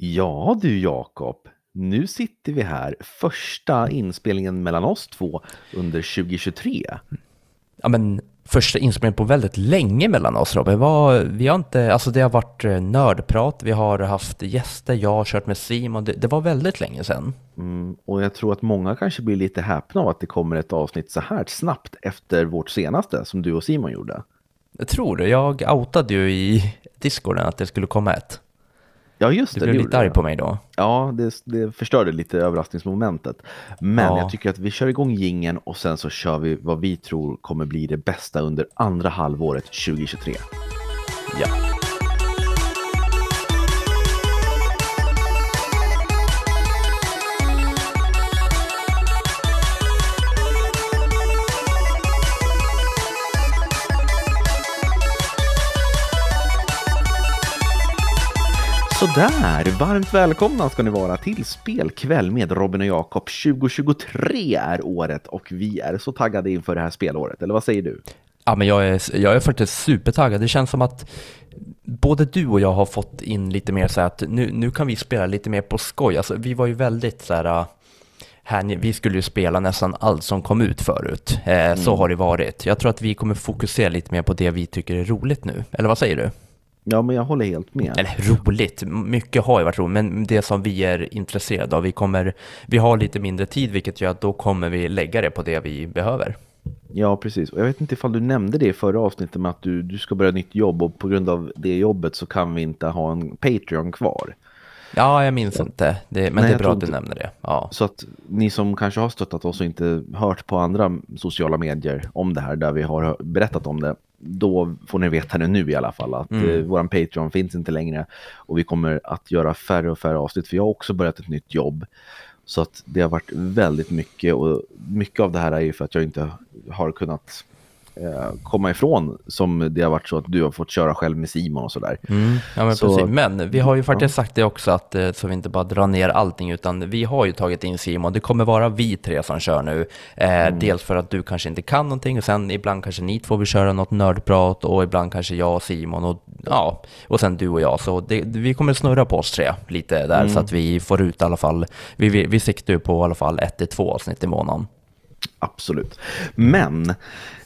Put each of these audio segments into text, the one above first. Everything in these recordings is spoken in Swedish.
Ja du Jakob, nu sitter vi här, första inspelningen mellan oss två under 2023. Ja, men första inspelningen på väldigt länge mellan oss Robin. Var, vi har inte, alltså det har varit eh, nördprat, vi har haft gäster, jag har kört med Simon, det, det var väldigt länge sedan. Mm, och jag tror att många kanske blir lite häpna av att det kommer ett avsnitt så här snabbt efter vårt senaste som du och Simon gjorde. Jag tror det, jag outade ju i Discorden att det skulle komma ett. Ja, just det. Du blev det lite arg på mig då. Ja, det, det förstörde lite överraskningsmomentet. Men Ja. jag tycker att vi kör igång gingen och sen så kör vi vad vi tror kommer bli det bästa under andra halvåret 2023. Ja. Sådär, varmt välkomna ska ni vara till spelkväll med Robin och Jakob. 2023 är året och vi är så taggade inför det här spelåret, eller vad säger du? Ja, men jag är, jag är faktiskt supertaggad. Det känns som att både du och jag har fått in lite mer så här att nu, nu kan vi spela lite mer på skoj. Alltså, vi var ju väldigt så här, äh, här, vi skulle ju spela nästan allt som kom ut förut. Eh, Så har det varit. Jag tror att vi kommer fokusera lite mer på det vi tycker är roligt nu. Eller vad säger du? Ja, men jag håller helt med. Eller roligt, mycket har ju varit roligt, men det som vi är intresserade av, vi kommer, vi har lite mindre tid, vilket gör att då kommer vi lägga det på det vi behöver. Ja, precis. Och jag vet inte ifall du nämnde det i förra avsnittet med att du, du ska börja nytt jobb och på grund av det jobbet så kan vi inte ha en Patreon kvar. Ja, jag minns inte, det, men Nej, det är bra att du inte- nämner det. Ja. Så att ni som kanske har stöttat oss och inte hört på andra sociala medier om det här där vi har berättat om det, då får ni veta det nu i alla fall att Mm. eh, våran Patreon finns inte längre och vi kommer att göra färre och färre avsnitt för jag har också börjat ett nytt jobb. Så att det har varit väldigt mycket och mycket av det här är ju för att jag inte har kunnat komma ifrån som det har varit så att du har fått köra själv med Simon och sådär. Mm, ja, men Så- precis. Men vi har ju faktiskt sagt det också, att, eh, så vi inte bara drar ner allting, utan vi har ju tagit in Simon. Det kommer vara vi tre som kör nu. Eh, Dels för att du kanske inte kan någonting, och sen ibland kanske ni två vill köra något nördprat, och ibland kanske jag och Simon, och, ja, och sen du och jag. Så det, vi kommer snurra på oss tre lite där, så att vi får ut i alla fall, vi, vi, vi siktar ju på i alla fall ett till två avsnitt i månaden. Absolut. Men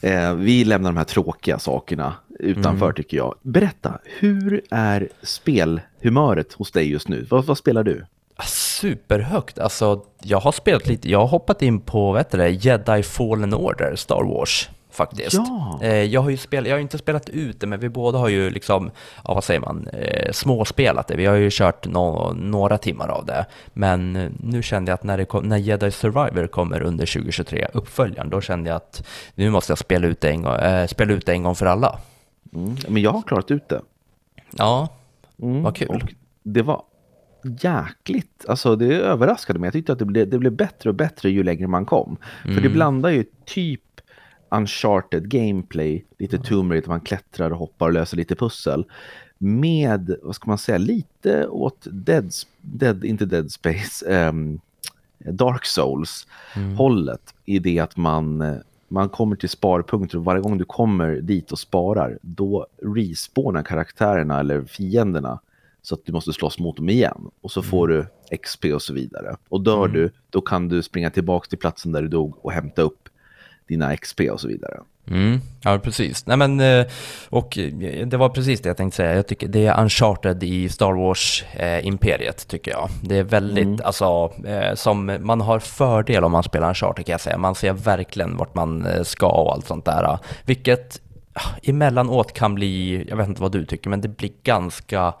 eh, vi lämnar de här tråkiga sakerna utanför Mm. tycker jag. Berätta, hur är spelhumöret hos dig just nu? Vad, vad spelar du? Superhögt. Alltså, jag har spelat lite, jag har hoppat in på, vad heter det, Jedi Fallen Order, Star Wars. Faktiskt. Ja. Eh, jag har ju spelat, jag har inte spelat ut det, men vi båda har ju liksom, ja vad säger man, eh, småspelat det. Vi har ju kört nå- några timmar av det. Men eh, nu kände jag att när, kom, när Jedi Survivor kommer under 2023, uppföljaren, då kände jag att nu måste jag spela ut det en gång, eh, spela ut en gång för alla. Mm. Men jag har klarat ut det. Ja, Mm. vad kul. Och det var jäkligt, alltså det överraskade mig. Jag tyckte att det blev, det blev bättre och bättre ju längre man kom. För Mm. det blandar ju typ uncharted gameplay, lite Tomb Raider, man klättrar och hoppar och löser lite pussel. Med, vad ska man säga, lite åt Dead, Dead inte Dead Space, ehm, Dark Souls Mm. hållet i det att man, man kommer till sparpunkter och varje gång du kommer dit och sparar då respawnar karaktärerna eller fienderna så att du måste slåss mot dem igen och så får du XP och så vidare. Och dör du, då kan du springa tillbaka till platsen där du dog och hämta upp dina XP och så vidare. Mm, ja, precis. Nej, men, eh, och eh, det var precis det jag tänkte säga. Jag tycker det är Uncharted i Star Wars-imperiet, tycker jag. Det är väldigt, alltså, eh, som man har fördel om man spelar Uncharted kan jag säga. Man ser verkligen vart man ska och allt sånt där. Vilket ah, emellanåt kan bli, jag vet inte vad du tycker, men det blir ganska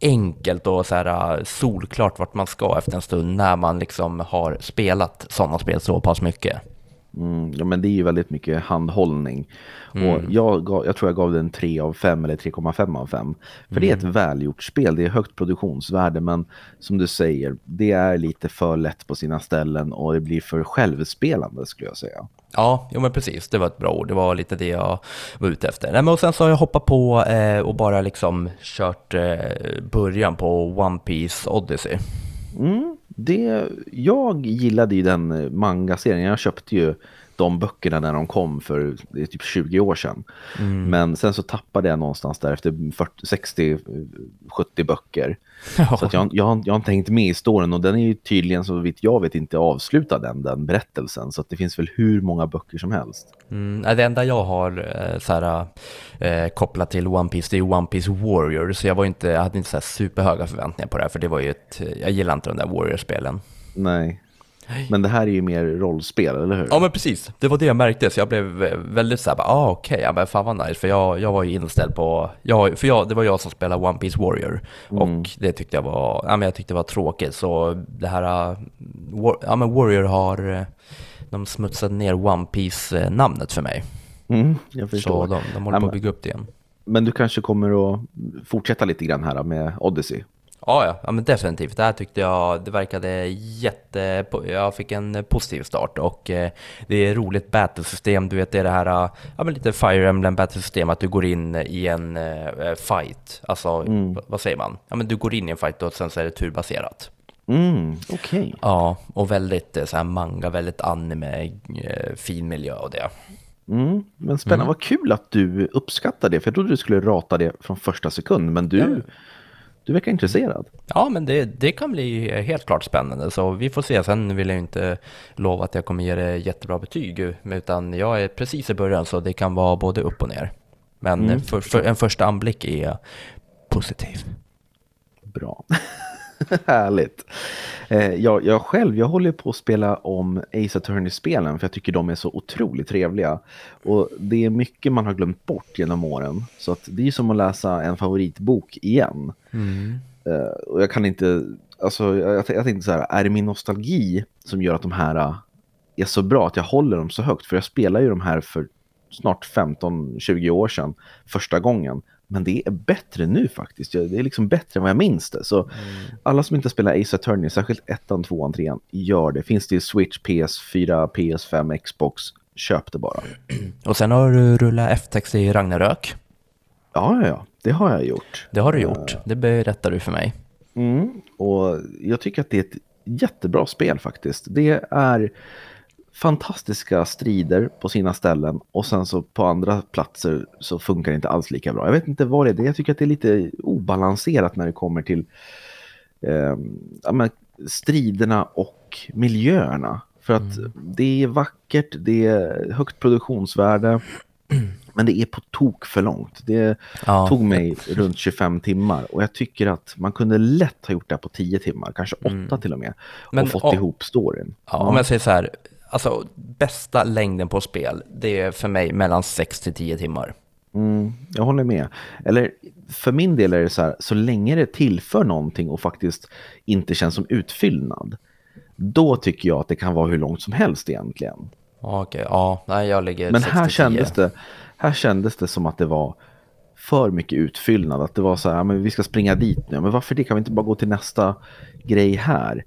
enkelt och så här solklart vart man ska efter en stund när man liksom har spelat sådana spel så pass mycket. Mm, ja, men det är ju väldigt mycket handhållning. Och Mm. jag, gav, jag tror jag gav den 3 av 5 eller 3,5 av 5. För det är Mm. ett välgjort spel, det är högt produktionsvärde men som du säger, det är lite för lätt på sina ställen och det blir för självspelande skulle jag säga. Ja, jo men precis, det var ett bra ord. Det var lite det jag var ute efter. Nej, men och sen så har jag hoppat på eh, och bara liksom kört eh, början på One Piece Odyssey. Mm, det, jag gillade ju den eh, manga-serien, jag köpte ju de böckerna när de kom för typ 20 år sedan. Mm. Men sen så tappade jag någonstans där efter 60-70 böcker. Ja. Så jag, jag, jag har inte hängt med i storyn och den är ju tydligen så vitt jag vet inte avslutad den, den berättelsen. Så att det finns väl hur många böcker som helst. Mm, det enda jag har eh, så här, eh, kopplat till One Piece det är One Piece Warrior. Så jag, var inte, jag hade inte så superhöga förväntningar på det här för det var ju ett, jag gillar inte de där Warrior-spelen. Nej. Men det här är ju mer rollspel, eller hur? Ja, men precis. Det var det jag märkte, så jag blev väldigt såhär, ah, okej, okay. ja, men fan vad nice, för jag, jag var ju inställd på, jag, för jag, det var jag som spelade One Piece Warrior, mm. och det tyckte jag var, ja men jag tyckte det var tråkigt, så det här, äh, ja men Warrior har, äh, de smutsade ner One Piece-namnet för mig. Mm, jag förstår. Så de, de håller på att bygga upp det igen. Men du kanske kommer att fortsätta lite grann här med Odyssey? Ja, ja, men definitivt. Det här tyckte jag, det verkade jätte... Jag fick en positiv start och eh, det är ett roligt battlesystem. Du vet, det är det här, ja men lite Fire Emblem battlesystem, att du går in i en eh, fight. Alltså, mm. vad säger man? Ja men du går in i en fight och sen så är det turbaserat. Mm, okej. Okay. Ja, och väldigt eh, så här manga, väldigt anime, eh, fin miljö och det. Mm, men spännande, mm. vad kul att du uppskattar det, för jag trodde du skulle rata det från första sekund, men du... Ja du verkar intresserad. Ja, men det, det kan bli helt klart spännande, så vi får se. Sen vill jag inte lova att jag kommer ge det jättebra betyg, utan jag är precis i början, så det kan vara både upp och ner. Men mm. för, för en första anblick är positiv. Bra. Härligt. Eh, jag, jag själv, jag håller på att spela om Ace Attorney-spelen för jag tycker de är så otroligt trevliga. Och det är mycket man har glömt bort genom åren. Så att det är som att läsa en favoritbok igen. Mm. Eh, och jag kan inte, alltså jag, jag tänkte så här, är det min nostalgi som gör att de här eh, är så bra, att jag håller dem så högt? För jag spelar ju de här för snart 15-20 år sedan första gången. Men det är bättre nu faktiskt. Det är liksom bättre än vad jag minns det. Så mm. alla som inte spelar Ace Attorney, särskilt ettan, tvåan, trean, gör det. Finns det i Switch, PS4, PS5, Xbox, köp det bara. Och sen har du rullat F-text i Ragnarök. Ja, ja, ja. Det har jag gjort. Det har du gjort. Det berättar du för mig. Mm. Och jag tycker att det är ett jättebra spel faktiskt. Det är fantastiska strider på sina ställen och sen så på andra platser så funkar det inte alls lika bra. Jag vet inte vad det är. Jag tycker att det är lite obalanserat när det kommer till eh, ja, striderna och miljöerna. För att mm. det är vackert, det är högt produktionsvärde. Men det är på tok för långt. Det ja. tog mig runt 25 timmar och jag tycker att man kunde lätt ha gjort det på 10 timmar, kanske 8 mm. till och med. Och Men, fått och, ihop storyn. Ja, Om jag säger så här, alltså bästa längden på spel, det är för mig mellan 6 till 10 timmar. Mm, jag håller med. Eller för min del är det så här, så länge det tillför någonting och faktiskt inte känns som utfyllnad, då tycker jag att det kan vara hur långt som helst egentligen. Okej, ja, nej jag ligger Men här kändes, det, här kändes det som att det var för mycket utfyllnad. Att det var så här, men vi ska springa dit nu. Men varför det? Kan vi inte bara gå till nästa grej här?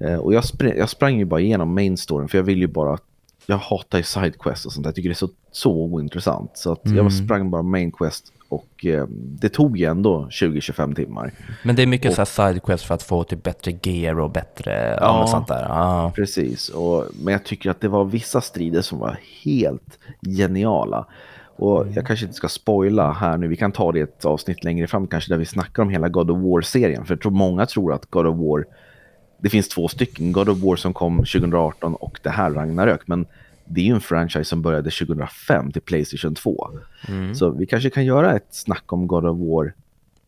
Eh, och jag, spr jag sprang ju bara igenom main storyn för jag vill ju bara jag hatar ju sidequest och sånt. Jag tycker det är så, så ointressant. Så att mm. jag sprang bara main quest och eh, det tog ju ändå 20-25 timmar. Men det är mycket och, så sidequest för att få till bättre gear och bättre ja, sånt där. Ah. Precis, och, men jag tycker att det var vissa strider som var helt geniala. Och mm. jag kanske inte ska spoila här nu, vi kan ta det ett avsnitt längre fram kanske där vi snackar om hela God of War-serien. För jag tror många tror att God of War det finns två stycken, God of War som kom 2018 och det här Ragnarök. Men det är ju en franchise som började 2005 till Playstation 2. Mm. Så vi kanske kan göra ett snack om God of War,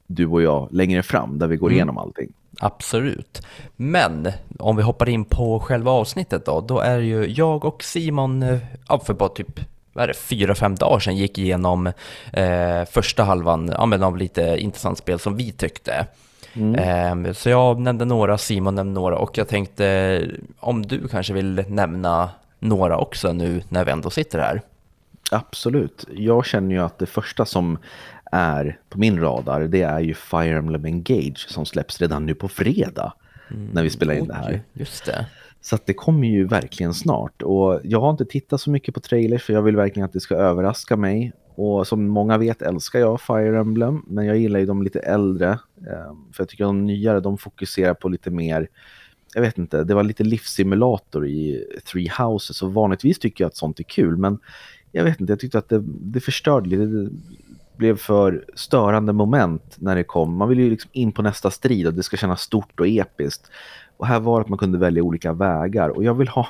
du och jag, längre fram där vi går mm. igenom allting. Absolut. Men om vi hoppar in på själva avsnittet då, då är ju jag och Simon, eh, ja, för bara typ vad är det, fyra, fem dagar sedan gick igenom eh, första halvan ja, men av lite intressant spel som vi tyckte. Mm. Ehm, så jag nämnde några, Simon nämnde några och jag tänkte om du kanske vill nämna några också nu när vi ändå sitter här. Absolut. Jag känner ju att det första som är på min radar det är ju Fire Emblem Engage som släpps redan nu på fredag mm. när vi spelar in Oj, det här. Just det. Så att det kommer ju verkligen snart och jag har inte tittat så mycket på trailers för jag vill verkligen att det ska överraska mig och som många vet älskar jag Fire Emblem, men jag gillar ju de lite äldre. Eh, för jag tycker de nyare, de fokuserar på lite mer jag vet inte, det var lite livssimulator i Three Houses och vanligtvis tycker jag att sånt är kul men jag vet inte, jag tyckte att det, det förstörde lite. Det blev för störande moment när det kom. Man vill ju liksom in på nästa strid och det ska kännas stort och episkt. Och här var det att man kunde välja olika vägar och jag vill ha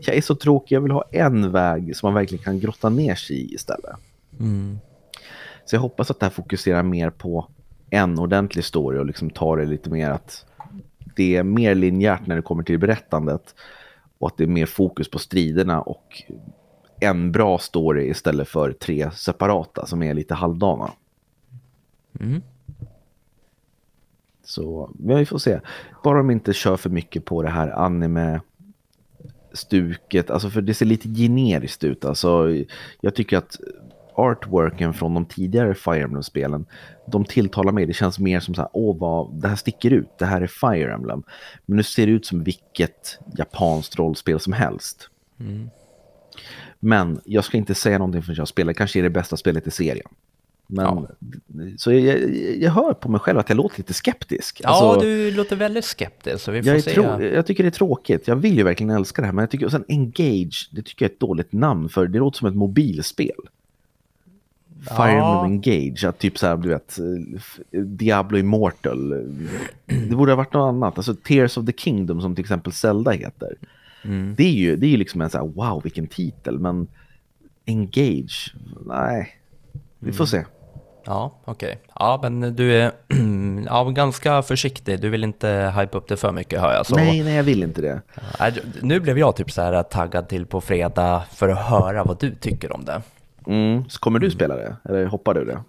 jag är så tråkig, jag vill ha en väg som man verkligen kan grotta ner sig i istället. Mm. Så jag hoppas att det här fokuserar mer på en ordentlig story och liksom tar det lite mer att det är mer linjärt när det kommer till berättandet och att det är mer fokus på striderna och en bra story istället för tre separata som är lite halvdana. Mm. Så vi får se. Bara de inte kör för mycket på det här anime stuket, alltså för det ser lite generiskt ut. Alltså, jag tycker att artworken från de tidigare Fire Emblem-spelen, de tilltalar mig. Det känns mer som så här, åh vad, det här sticker ut, det här är Fire Emblem. Men nu ser det ut som vilket japanskt rollspel som helst. Mm. Men jag ska inte säga någonting förrän jag spelar, kanske är det bästa spelet i serien. Men, ja. Så jag, jag, jag, hör på mig själv att jag låter lite skeptisk. Ja, alltså, du låter väldigt skeptisk. Så vi får jag, se. Tro, jag tycker det är tråkigt. Jag vill ju verkligen älska det här. Men jag tycker, och sen Engage, det tycker jag är ett dåligt namn för det låter som ett mobilspel. Fire Emblem Engage, att typ så här, du vet, Diablo Immortal. Det borde ha varit något annat. Alltså Tears of the Kingdom som till exempel Zelda heter. Mm. Det är ju det är liksom en så här, wow vilken titel, men Engage, nej. Vi får se. Ja, okej. Okay. Ja, men du är ja, ganska försiktig. Du vill inte hype upp det för mycket hör jag. Så... Nej, nej, jag vill inte det. Ja, nu blev jag typ så här taggad till på fredag för att höra vad du tycker om det. Mm. Så kommer du spela det? Eller hoppar du det?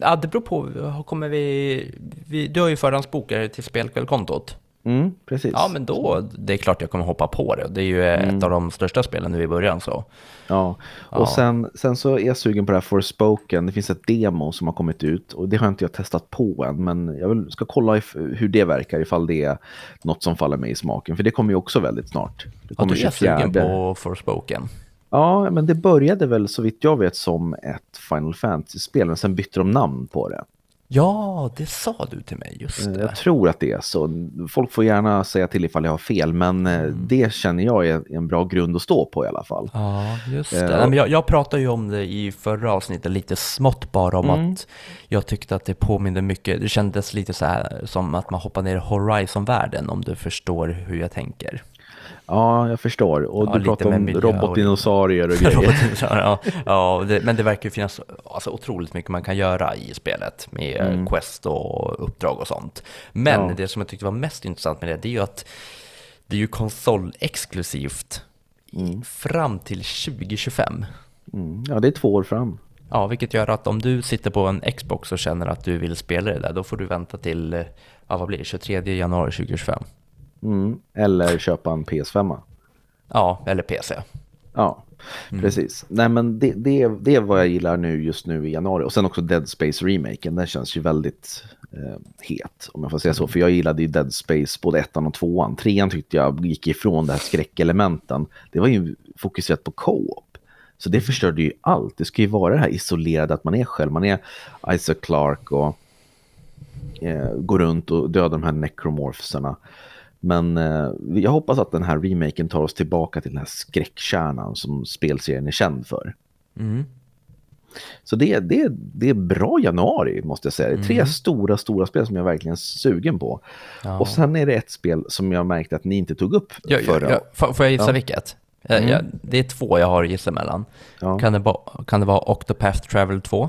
Ja, det beror på. Kommer vi, vi du har ju förhandsbokare till spelkvällkontot. Mm, precis. Ja, men då, det är klart jag kommer hoppa på det. Det är ju mm. ett av de största spelen nu i början så. Ja, och ja. Sen, sen så är jag sugen på det här Forspoken. Det finns ett demo som har kommit ut och det har inte jag testat på än. Men jag vill, ska kolla if, hur det verkar, ifall det är något som faller mig i smaken. För det kommer ju också väldigt snart. Det kommer ja, du är sugen på Forspoken. Ja, men det började väl så vitt jag vet som ett Final Fantasy-spel, men sen bytte de namn på det. Ja, det sa du till mig, just eh, det. Jag tror att det är så. Folk får gärna säga till ifall jag har fel, men eh, mm. det känner jag är en bra grund att stå på i alla fall. Ja, just det. Uh, jag, jag pratade ju om det i förra avsnittet, lite smått bara om mm. att jag tyckte att det påminde mycket, det kändes lite så här som att man hoppar ner i Horizon-världen, om du förstår hur jag tänker. Ja, jag förstår. Och ja, du pratar om robotdinosaurier och grejer. ja, ja det, men det verkar ju finnas alltså, otroligt mycket man kan göra i spelet med mm. quest och uppdrag och sånt. Men ja. det som jag tyckte var mest intressant med det, det är ju att det är ju konsolexklusivt mm. fram till 2025. Mm. Ja, det är två år fram. Ja, vilket gör att om du sitter på en Xbox och känner att du vill spela det där, då får du vänta till, ja vad blir det, 23 januari 2025. Mm. Eller köpa en PS5. Ja, eller PC. Ja, mm. precis. Nej, men det, det, det är vad jag gillar nu just nu i januari. Och sen också Dead Space remaken. Den känns ju väldigt eh, het, om jag får säga så. För jag gillade ju Dead Space både ettan och tvåan. Trean tyckte jag gick ifrån det här skräckelementen. Det var ju fokuserat på co-op. Så det förstörde ju allt. Det ska ju vara det här isolerade, att man är själv. Man är Isaac Clark och eh, går runt och dödar de här necromorphsarna. Men eh, jag hoppas att den här remaken tar oss tillbaka till den här skräckkärnan som spelserien är känd för. Mm. Så det, det, det är bra januari måste jag säga. Det är tre mm. stora, stora spel som jag verkligen är sugen på. Ja. Och sen är det ett spel som jag märkte att ni inte tog upp ja, förra. Ja, ja. Får jag gissa ja. vilket? Mm. Jag, det är två jag har gissat mellan. Kan, det kan det vara Octopath Travel 2?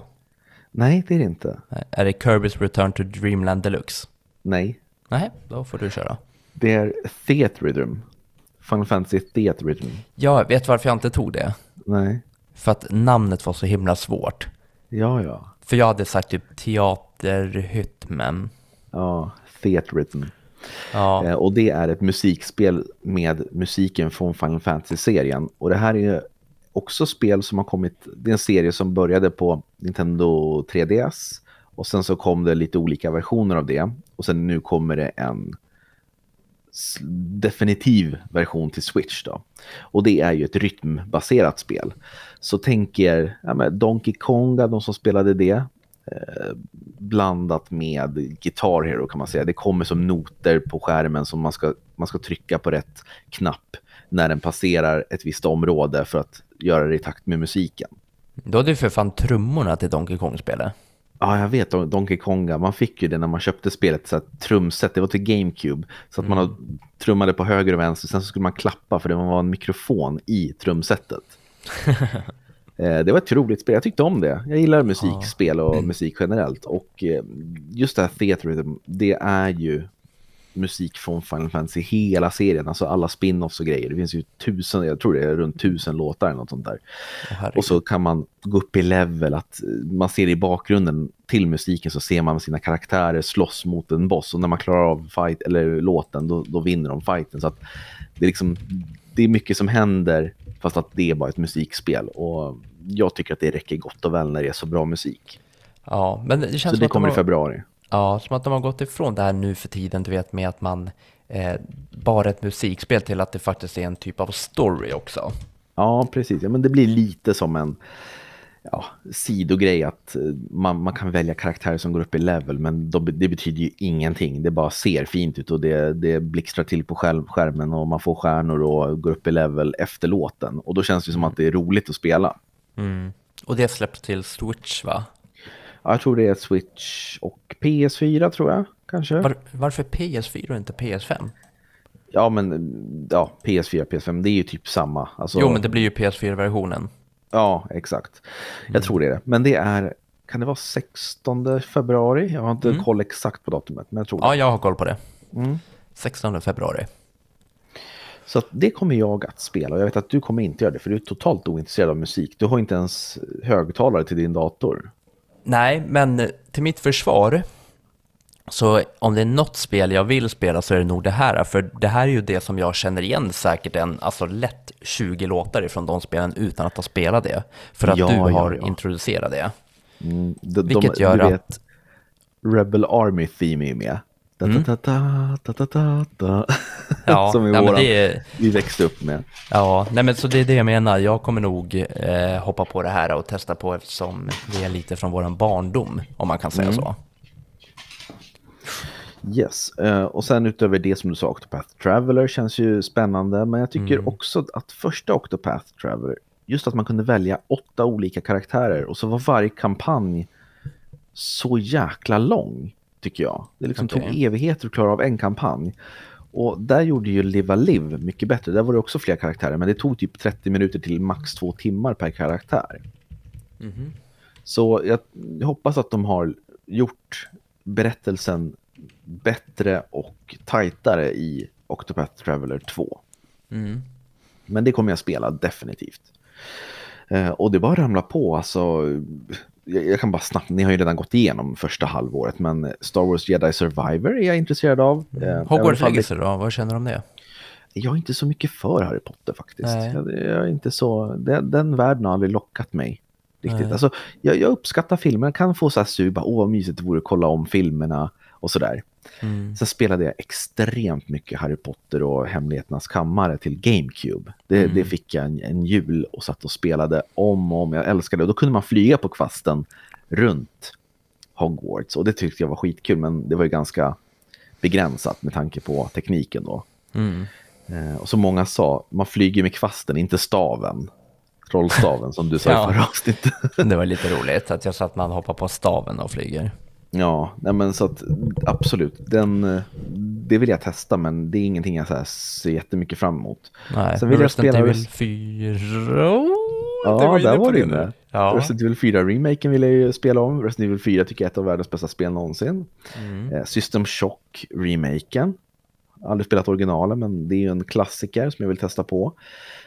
Nej, det är det inte. Är det Kirby's Return to Dreamland Deluxe? Nej. Nej, då får du köra. Det är Theatrhythm. Final Fantasy Theatrhythm. Ja, vet varför jag inte tog det? Nej. För att namnet var så himla svårt. Ja, ja. För jag hade sagt typ teaterhytmen. Ja, Theatrhythm. Ja. Eh, och det är ett musikspel med musiken från Final Fantasy-serien. Och det här är också spel som har kommit, det är en serie som började på Nintendo 3DS. Och sen så kom det lite olika versioner av det. Och sen nu kommer det en definitiv version till Switch då. Och det är ju ett rytmbaserat spel. Så tänk er ja, Donkey Konga, de som spelade det. eh, blandat med Guitar Hero kan man säga. Det kommer som noter på skärmen som man ska, man ska trycka på rätt knapp när den passerar ett visst område för att göra det i takt med musiken. Då hade ju för fan trummorna till Donkey Kong-spelet. Ja, jag vet. Donkey Konga, man fick ju det när man köpte spelet, så att trumset, det var till GameCube. Så att mm. man trummade på höger och vänster, sen så skulle man klappa för det var en mikrofon i trumsetet. Eh, det var ett roligt spel, jag tyckte om det. Jag gillar musikspel och musik generellt. Och eh, just det här Theater det är ju musik från Final Fantasy, hela serien, alltså alla spin-offs och grejer. Det finns ju tusen, jag tror det är runt tusen låtar eller något sånt där. Oh, och så kan man gå upp i level, att man ser i bakgrunden till musiken så ser man sina karaktärer slåss mot en boss och när man klarar av fight, eller låten då, då vinner de fighten. Så att det är liksom, det är mycket som händer fast att det är bara ett musikspel och jag tycker att det räcker gott och väl när det är så bra musik. Ja, men det känns så det kommer i februari. Ja, som att de har gått ifrån det här nu för tiden, du vet med att man eh, bara ett musikspel till att det faktiskt är en typ av story också. Ja, precis. Ja, men det blir lite som en ja, sidogrej att eh, man, man kan välja karaktärer som går upp i level, men de, det betyder ju ingenting. Det bara ser fint ut och det, det blixtrar till på skärmen och man får stjärnor och går upp i level efter låten. Och då känns det som att det är roligt att spela. Mm. Och det släpps till Switch va? Ja, jag tror det är Switch och PS4 tror jag kanske. Var, varför PS4 och inte PS5? Ja, men ja, PS4, PS5, det är ju typ samma. Alltså, jo, men det blir ju PS4-versionen. Ja, exakt. Jag mm. tror det är det. Men det är, kan det vara 16 februari? Jag har inte mm. koll exakt på datumet, men jag tror det. Ja, jag har koll på det. Mm. 16 februari. Så det kommer jag att spela och jag vet att du kommer inte göra det för du är totalt ointresserad av musik. Du har inte ens högtalare till din dator. Nej, men till mitt försvar, så om det är något spel jag vill spela så är det nog det här, för det här är ju det som jag känner igen säkert en, alltså lätt 20 låtar ifrån de spelen utan att ha spelat det, för att ja, du har ja. introducerat det. Mm, de, Vilket de, gör att... Vet, Rebel Army Theme är med. Mm. Da, da, da, ja, som ja, våran, det, vi växte upp med. Ja, nej men så det är det jag menar. Jag kommer nog eh, hoppa på det här och testa på eftersom det är lite från våran barndom, om man kan säga mm. så. Yes, uh, och sen utöver det som du sa, Octopath Traveler känns ju spännande, men jag tycker mm. också att första Octopath Traveler, just att man kunde välja åtta olika karaktärer och så var varje kampanj så jäkla lång tycker jag. Det liksom okay. tog evigheter att klara av en kampanj. Och där gjorde ju Live a Live mycket bättre. Där var det också fler karaktärer, men det tog typ 30 minuter till max två timmar per karaktär. Mm -hmm. Så jag hoppas att de har gjort berättelsen bättre och tajtare i Octopath Traveler 2. Mm. Men det kommer jag spela definitivt. Eh, och det bara ramla på, alltså jag kan bara snabbt, ni har ju redan gått igenom första halvåret, men Star Wars Jedi Survivor är jag intresserad av. Mm. Hogwarts Legacy då, vad känner du om det? Jag är inte så mycket för Harry Potter faktiskt. Jag, jag, är inte så, den, den världen har aldrig lockat mig. Riktigt. Alltså, jag, jag uppskattar filmer, jag kan få så här sug, åh vad mysigt det vore att kolla om filmerna och sådär. Mm. Sen spelade jag extremt mycket Harry Potter och Hemligheternas kammare till GameCube. Det, mm. det fick jag en, en, jul och satt och spelade om och om. Jag älskade det. Och då kunde man flyga på kvasten runt Hogwarts. Och det tyckte jag var skitkul, men det var ju ganska begränsat med tanke på tekniken då. Mm. Eh, och som många sa, man flyger med kvasten, inte staven. Trollstaven som du sa ja. i förra avsnittet. det var lite roligt att jag sa att man hoppar på staven och flyger. Ja, nej men så att absolut, den, det vill jag testa men det är ingenting jag så här ser jättemycket fram emot. Nej, Sen vill jag spela Evil 4. Ja, där var du inne. Ja. Resident Evil 4-remaken vill jag ju spela om. Resident Evil 4 tycker jag är ett av världens bästa spel någonsin. Mm. Eh, System Shock-remaken. Aldrig spelat originalen, men det är ju en klassiker som jag vill testa på.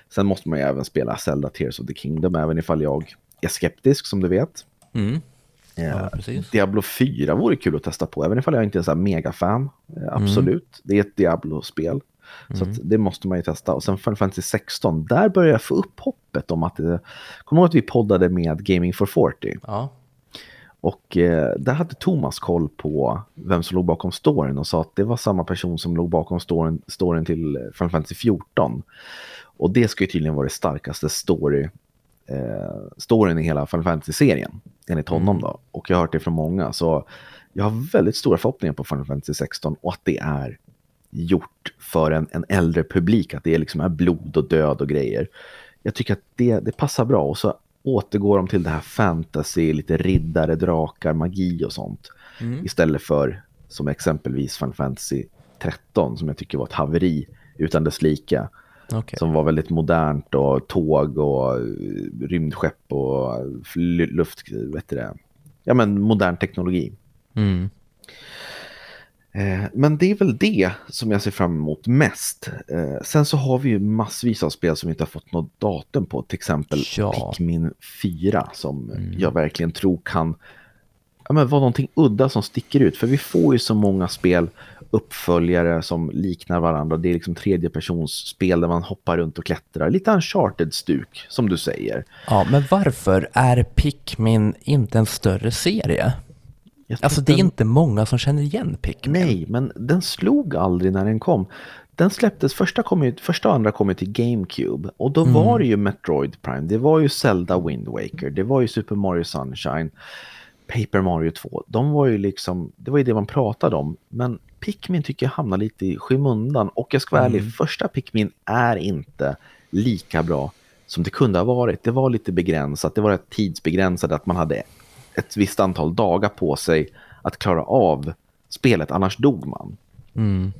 Sen måste man ju även spela Zelda Tears of the Kingdom, även ifall jag är skeptisk, som du vet. Mm. Ja, Diablo 4 vore kul att testa på, även ifall jag inte är så här megafan. Eh, absolut, mm. det är ett Diablo-spel. Så mm. det måste man ju testa. Och sen Final Fantasy 16, där börjar jag få upp hoppet om att det... Kommer ihåg att vi poddade med Gaming for 40? Ja. Och eh, där hade Thomas koll på vem som låg bakom storyn och sa att det var samma person som låg bakom storyn, storyn till Final Fantasy 14. Och det ska ju tydligen vara det starkaste story eh, storyn i hela Final Fantasy-serien, enligt honom Mm. då. Och jag har hört det från många, så jag har väldigt stora förhoppningar på Final Fantasy 16 och att det är gjort för en, en äldre publik, att det liksom är blod och död och grejer. Jag tycker att det, det passar bra och så återgår de till det här fantasy, lite riddare, drakar, magi och sånt. Mm. Istället för som exempelvis Final Fantasy 13 som jag tycker var ett haveri utan dess lika. Okej. Som var väldigt modernt och tåg och eh, rymdskepp och fly- luft, vet du det? Ja men modern teknologi. Mm. Eh, Men det är väl det som jag ser fram emot mest. Eh, Sen så har vi ju massvis av spel som vi inte har fått något datum på. Till exempel Ja. Pikmin 4 som Mm. jag verkligen tror kan ja, men vara någonting udda som sticker ut. För vi får ju så många spel, uppföljare som liknar varandra. Det är liksom tredjepersonsspel där man hoppar runt och klättrar. Lite uncharted-stuk som du säger. Ja, men varför är Pikmin inte en större serie? Alltså det är den- inte många som känner igen Pikmin. Nej, men den slog aldrig när den kom. Den släpptes, första, kom ju, första och andra kom ju till GameCube. Och då var det ju Metroid Prime, det var ju Zelda Wind Waker, det var ju Super Mario Sunshine, Paper Mario 2. De var ju liksom, det var ju det man pratade om. Men Pikmin tycker jag hamnar lite i skymundan. Och jag ska vara ärlig, första Pikmin är inte lika bra som det kunde ha varit. Det var lite begränsat, det var tidsbegränsat att man hade ett visst antal dagar på sig att klara av spelet, annars dog man. Mm.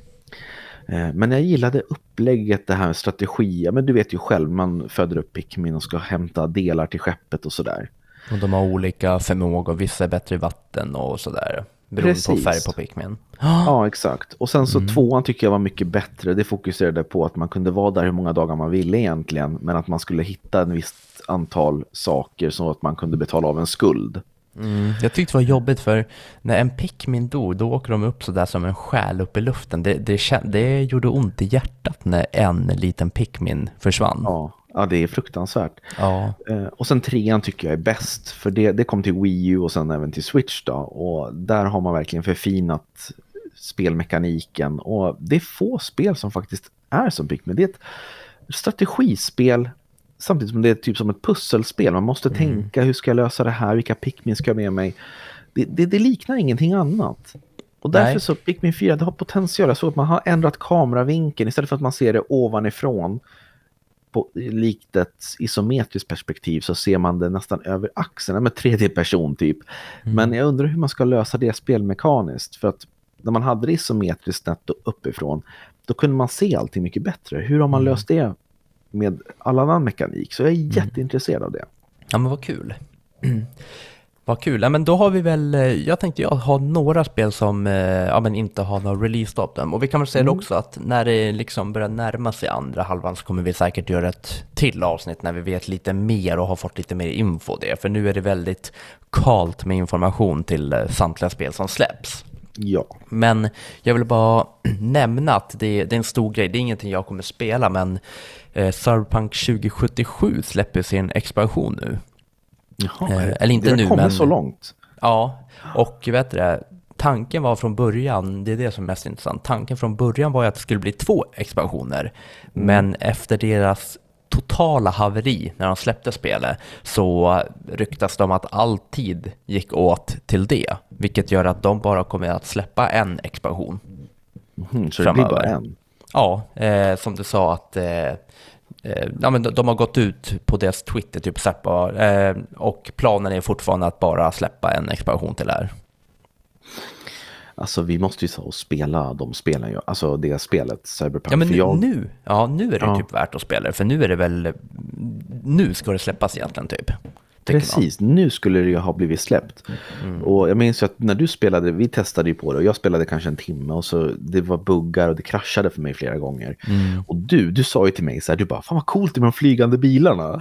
Eh, Men jag gillade upplägget, det här med strategi. Men du vet ju själv, man föder upp Pikmin och ska hämta delar till skeppet och sådär. Och de har olika förmågor, vissa är bättre i vatten och sådär. Beroende på Precis. färg på Pikmin. Ja, exakt. Och sen så tvåan tycker jag var mycket bättre. Det fokuserade på att man kunde vara där hur många dagar man ville egentligen. Men att man skulle hitta en visst antal saker så att man kunde betala av en skuld. Mm. Jag tyckte det var jobbigt för när en Pikmin dog, då åker de upp sådär som en själ upp i luften. Det, det, det gjorde ont i hjärtat när en liten Pikmin försvann. Ja, ja det är fruktansvärt. Ja. Eh, Och sen trean tycker jag är bäst. För det, det kom till Wii U och sen även till Switch då. Och där har man verkligen förfinat spelmekaniken. Och det är få spel som faktiskt är som Pikmin. Det är ett strategispel samtidigt som det är typ som ett pusselspel. Man måste tänka hur ska jag lösa det här, vilka Pikmin ska jag med mig. Det, det, det liknar ingenting annat. Och därför Nej. så Pikmin 4, det har potential. Jag såg att man har ändrat kameravinkeln istället för att man ser det ovanifrån på, likt ett isometriskt perspektiv så ser man det nästan över axeln, med tredje person typ. Men jag undrar hur man ska lösa det spelmekaniskt. För att när man hade det isometriskt snett uppifrån, då kunde man se allting mycket bättre. Hur har man löst det med all annan mekanik? Så jag är jätteintresserad av det. Ja men vad kul. vad kul. Ja, men då har vi väl, eh, jag tänkte jag ha några spel som eh, ja, men inte har några release-datum. Och vi kan väl säga det också att när det liksom börjar närma sig andra halvan så kommer vi säkert göra ett till avsnitt när vi vet lite mer och har fått lite mer info det. För nu är det väldigt kalt med information till eh, samtliga spel som släpps. Ja, Men jag vill bara nämna att det, det är en stor grej. Det är ingenting jag kommer spela, men eh, Cyberpunk 2077 släpper sin expansion nu. Jaha, Eh, eller inte det nu, men- så långt. Ja, och vet du det, tanken var från början, det är det som är mest intressant, tanken från början var ju att det skulle bli två expansioner. Men efter deras totala haveri när de släppte spelet så ryktas det om att all tid gick åt till det. Vilket gör att de bara kommer att släppa en expansion. Mhm, så det blir bara Framöver. en. Ja, eh, som du sa att eh, eh, ja, men de, de har gått ut på deras Twitter typ släppa, eh, och planen är fortfarande att bara släppa en expansion till det här. Alltså vi måste ju ta och spela de spelen, ju. alltså det spelet, Cyberpunk. Ja men nu, jag- nu, ja, nu är det Ja. typ värt att spela det, för nu är det väl, nu ska det släppas egentligen typ. Tycker man. Precis, nu skulle det ju ha blivit släppt. Mm. Och jag minns ju att när du spelade, vi testade ju på det och jag spelade kanske en timme och så det var buggar och det kraschade för mig flera gånger. Mm. Och du, du sa ju till mig så här, du bara, fan vad coolt det med de flygande bilarna.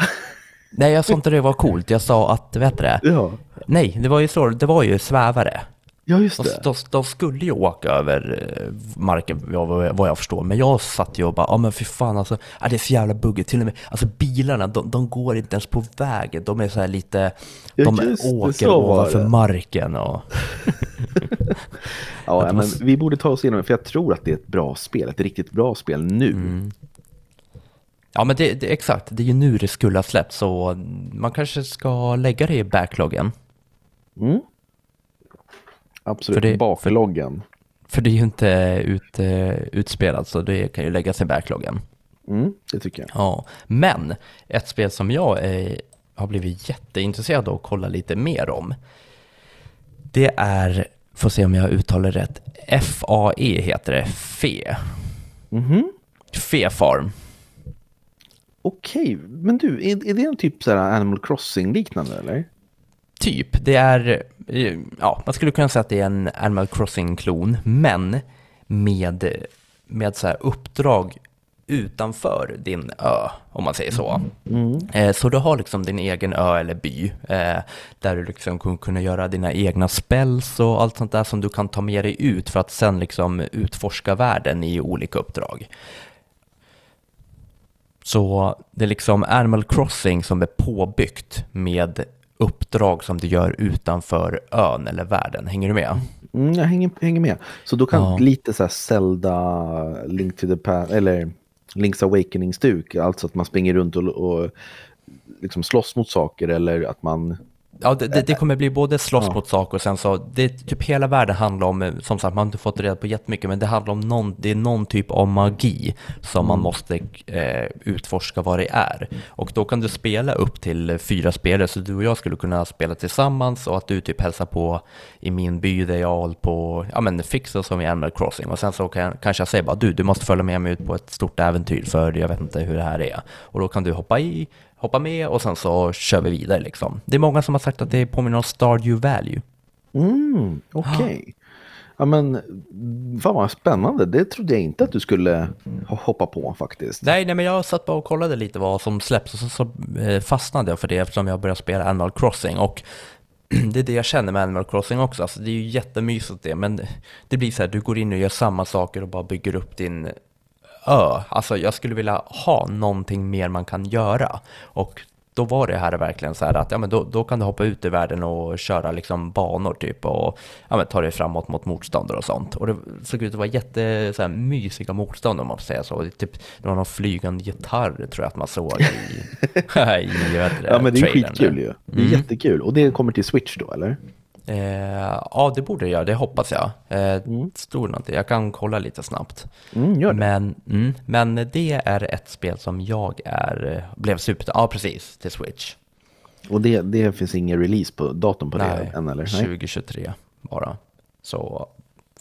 Nej, jag sa inte det var coolt, jag sa att, vet du det? ja, Nej, det var ju så, det var ju svävare. Ja just De, det. de, de skulle ju åka över eh, marken vad, vad jag förstår, men jag satt ju och bara, ja men fy fan alltså, ja, det är så jävla buggigt, till och med, alltså bilarna, de, de går inte ens på vägen, de är så här lite, Ja, de det, åker ovanför det. marken och... Ja, att men vi borde ta oss igenom det, för jag tror att det är ett bra spel, ett riktigt bra spel nu. Mm. Ja, men det, det, exakt. Det är ju nu det skulle ha släppts, så man kanske ska lägga det i backloggen. Mm. Absolut, För det- bakloggen. För det är ju inte ut, eh, utspelat, så det kan ju läggas i backloggen. Mm, det tycker jag. Ja, men ett spel som jag eh, har blivit jätteintresserad av att kolla lite mer om. Det är, får se om jag uttalar rätt, FAE heter det, FE. Mhm. FE Farm. Okej, men du, är, är det en typ så Animal Crossing-liknande eller? Typ, det är, ja, man skulle kunna säga att det är en Animal Crossing-klon, men med, med så här uppdrag utanför din ö, om man säger så. Eh, Så du har liksom din egen ö eller by, eh, där du liksom kommer kunna göra dina egna spells och allt sånt där som du kan ta med dig ut för att sen liksom utforska världen i olika uppdrag. Så det är liksom Animal Crossing som är påbyggt med uppdrag som du gör utanför ön eller världen. Hänger du med? Mm, jag hänger, hänger med. Så då kan Ja. lite så här Zelda, Link to the Past, eller Link's Awakening-stuk, alltså att man springer runt och, och liksom slåss mot saker eller att man... Ja, det, det, det kommer bli både slåss Ja. mot saker och sen så, det typ hela världen handlar om, eh, som sagt, man har inte fått reda på jättemycket, men det handlar om någon, det är någon typ av magi som man måste eh, utforska vad det är. Och då kan du spela upp till fyra spelare, så du och jag skulle kunna spela tillsammans och att du typ hälsar på i min by där jag håller på, ja men fixa som i Animal Crossing. Och sen så kan, kanske jag säger bara, du, du måste följa med mig ut på ett stort äventyr, för jag vet inte hur det här är. Och då kan du hoppa i, hoppa med och sen så kör vi vidare liksom. Det är många som har sagt att det påminner om Stardew Value. Mm, okej. Ja men, fan vad spännande. Det trodde jag inte att du skulle hoppa på faktiskt. Nej, nej, men jag satt bara och kollade lite vad som släpps och så, så eh, fastnade jag för det eftersom jag började spela Animal Crossing och det är det jag känner med Animal Crossing också. Alltså, det är ju jättemysigt det, men det blir så här, du går in och gör samma saker och bara bygger upp din ö. Alltså jag skulle vilja ha någonting mer man kan göra. Och då var det här verkligen så här att ja, men då, då kan du hoppa ut i världen och köra liksom banor typ och ja, men ta dig framåt mot motståndare och sånt. Och det såg ut att vara jätte så här, mysiga motståndare om man får säga så. Det, typ, det var någon flygande gitarr tror jag att man såg i, i vet du, Ja men det är trailern. skitkul ju. Det är jättekul. Och det kommer till Switch då eller? Eh, ja, det borde det göra, det hoppas jag. Eh, Stor någonting, jag kan kolla lite snabbt. Mm. Men, mm, men det är ett spel som jag är, eh, blev super... Ja, precis, till Switch. Och det, det finns ingen release på datum på Nej, det än eller? 2023 bara. Så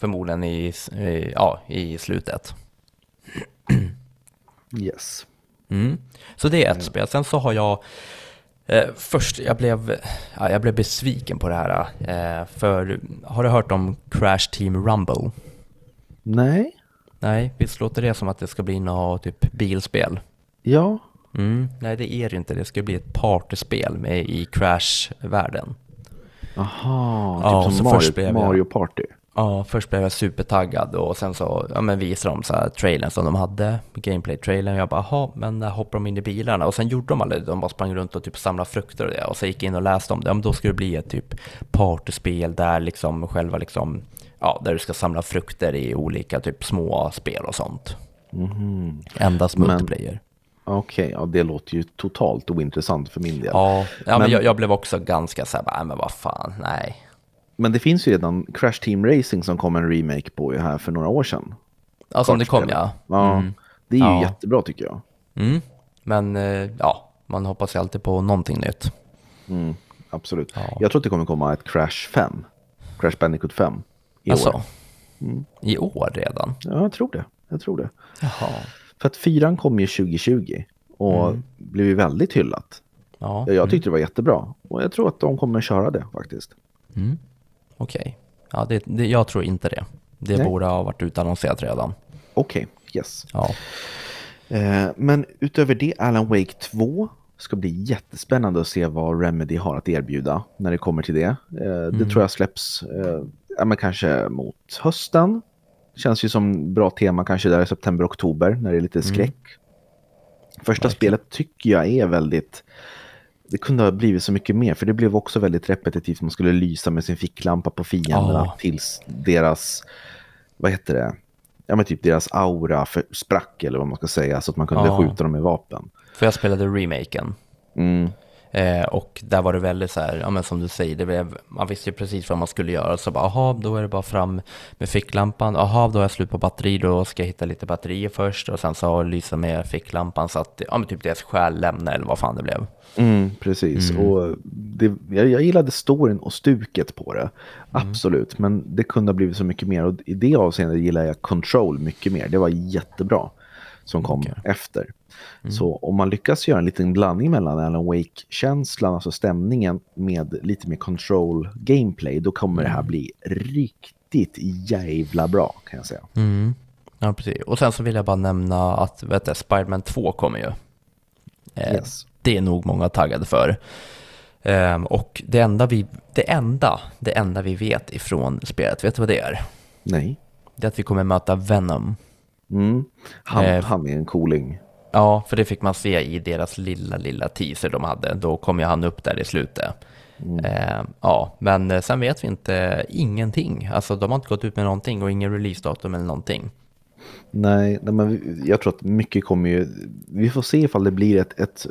förmodligen i, i, ja, i slutet. Yes. Mm. Så det är ett spel. Sen så har jag eh, först, jag blev, ja, jag blev besviken på det här. Eh, för har du hört om Crash Team Rumble? Nej. Nej, visst låter det som att det ska bli något typ bilspel? Ja. Mm, nej, det är det inte. Det ska bli ett partyspel med i Crash-världen. Aha, Ja, typ som Mario, Mario Party. Ja, först blev jag supertaggad och sen så ja, men visade de så här trailern som de hade, gameplay-trailern. Jag bara, jaha, men där hoppar de in i bilarna. Och sen gjorde de aldrig det. De bara sprang runt och typ samlade frukter och det. Och så gick jag in och läste om det. Ja, men då ska det bli ett typ partyspel där liksom själva liksom, ja, där du ska samla frukter i olika typ små spel och sånt. Endast Men- multiplayer. Okej, ja det låter ju totalt ointressant för min del. Ja, ja men, Men- jag, jag blev också ganska så här, "Nej, men vad fan, nej. Men det finns ju redan Crash Team Racing som kom en remake på ju här för några år sedan. Ja, som det kom ja. Ja, det är ju Ja. jättebra tycker jag. Mm. Men eh, ja, man hoppas ju alltid på någonting nytt. Mm, absolut. Ja. Jag tror att det kommer komma ett Crash 5. Crash Bandicoot 5. I Alltså, år. i år redan? Ja, jag tror det. Jag tror det. Jaha. För att fyran kom ju 2020 och blev ju väldigt hyllat. Ja, Ja, Jag tyckte det var jättebra och jag tror att de kommer köra det faktiskt. Okej. Ja, det, det, jag tror inte det. Det Nej. borde ha varit utannonserat redan. Okej, yes. Ja. Eh, men utöver det, Alan Wake 2 ska bli jättespännande att se vad Remedy har att erbjuda när det kommer till det. Eh, Det tror jag släpps eh, men kanske mot hösten. Känns ju som bra tema kanske där i september, oktober när det är lite skräck. Första spelet tycker jag är väldigt... Det kunde ha blivit så mycket mer för det blev också väldigt repetitivt. Man skulle lysa med sin ficklampa på fienderna Ja. tills deras, vad heter det, ja men typ deras aura för, sprack eller vad man ska säga så att man kunde Ja. skjuta dem med vapen. För jag spelade remaken. Mm. Eh, och där var det väldigt så här, ja men som du säger, det blev, man visste ju precis vad man skulle göra. Så bara, aha, då är det bara fram med ficklampan. Aha, då är jag slut på batteri, då ska jag hitta lite batterier först. Och sen så lysa med ficklampan så att, ja men typ deras själ lämnar eller vad fan det blev. Mm, precis, och det, jag, jag gillade storyn och stuket på det. Absolut, men det kunde ha blivit så mycket mer. Och i det avseendet gillar jag Control mycket mer. Det var jättebra som kom Okej. efter. Så om man lyckas göra en liten blandning mellan Alan Wake-känslan, alltså stämningen, med lite mer Control-gameplay, då kommer det här bli riktigt jävla bra kan jag säga. Mm. Ja, precis. Och sen så vill jag bara nämna att, vet du, Spiderman 2 kommer ju. Eh, Yes. Det är nog många taggade för. Ehm, och det enda, vi, det, enda, det enda vi vet ifrån spelet, vet du vad det är? Nej. Det är att vi kommer möta Venom. Mm. Han, Eh, han är en cooling. Ja, för det fick man se i deras lilla, lilla teaser de hade. Då kom ju han upp där i slutet. Ehm, ja, men eh, sen vet vi inte ingenting. Alltså de har inte gått ut med någonting och ingen releasedatum eller någonting. Nej, nej men jag tror att mycket kommer ju... Vi får se ifall det blir ett, ett,